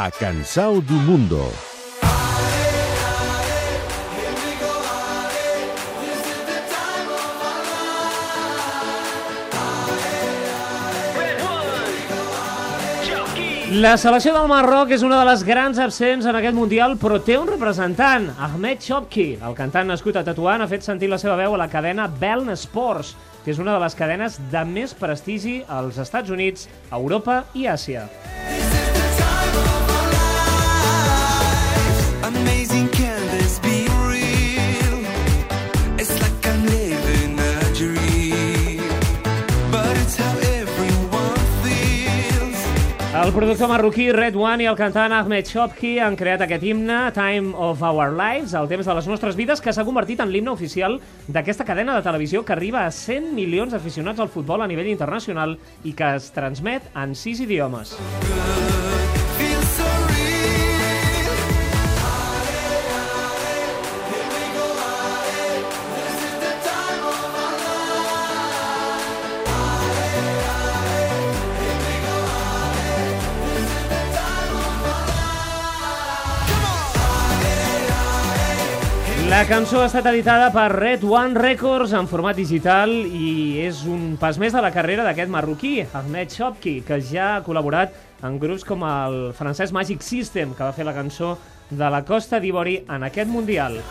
a Cansao do Mundo. La selecció del Marroc és una de les grans absents en aquest Mundial, però té un representant, Ahmed Chopki. El cantant nascut a Tatuán ha fet sentir la seva veu a la cadena Beln Sports, que és una de les cadenes de més prestigi als Estats Units, Europa i Àsia. Amazing El productor marroquí Red One i el cantant Ahmed Chopki han creat aquest himne, Time of Our Lives, el temps de les nostres vides, que s'ha convertit en l'himne oficial d'aquesta cadena de televisió que arriba a 100 milions d'aficionats al futbol a nivell internacional i que es transmet en sis idiomes. Feels La cançó ha estat editada per Red One Records en format digital i és un pas més de la carrera d'aquest marroquí, Ahmed Chopki, que ja ha col·laborat en grups com el francès Magic System, que va fer la cançó de la Costa d'Ivori en aquest Mundial.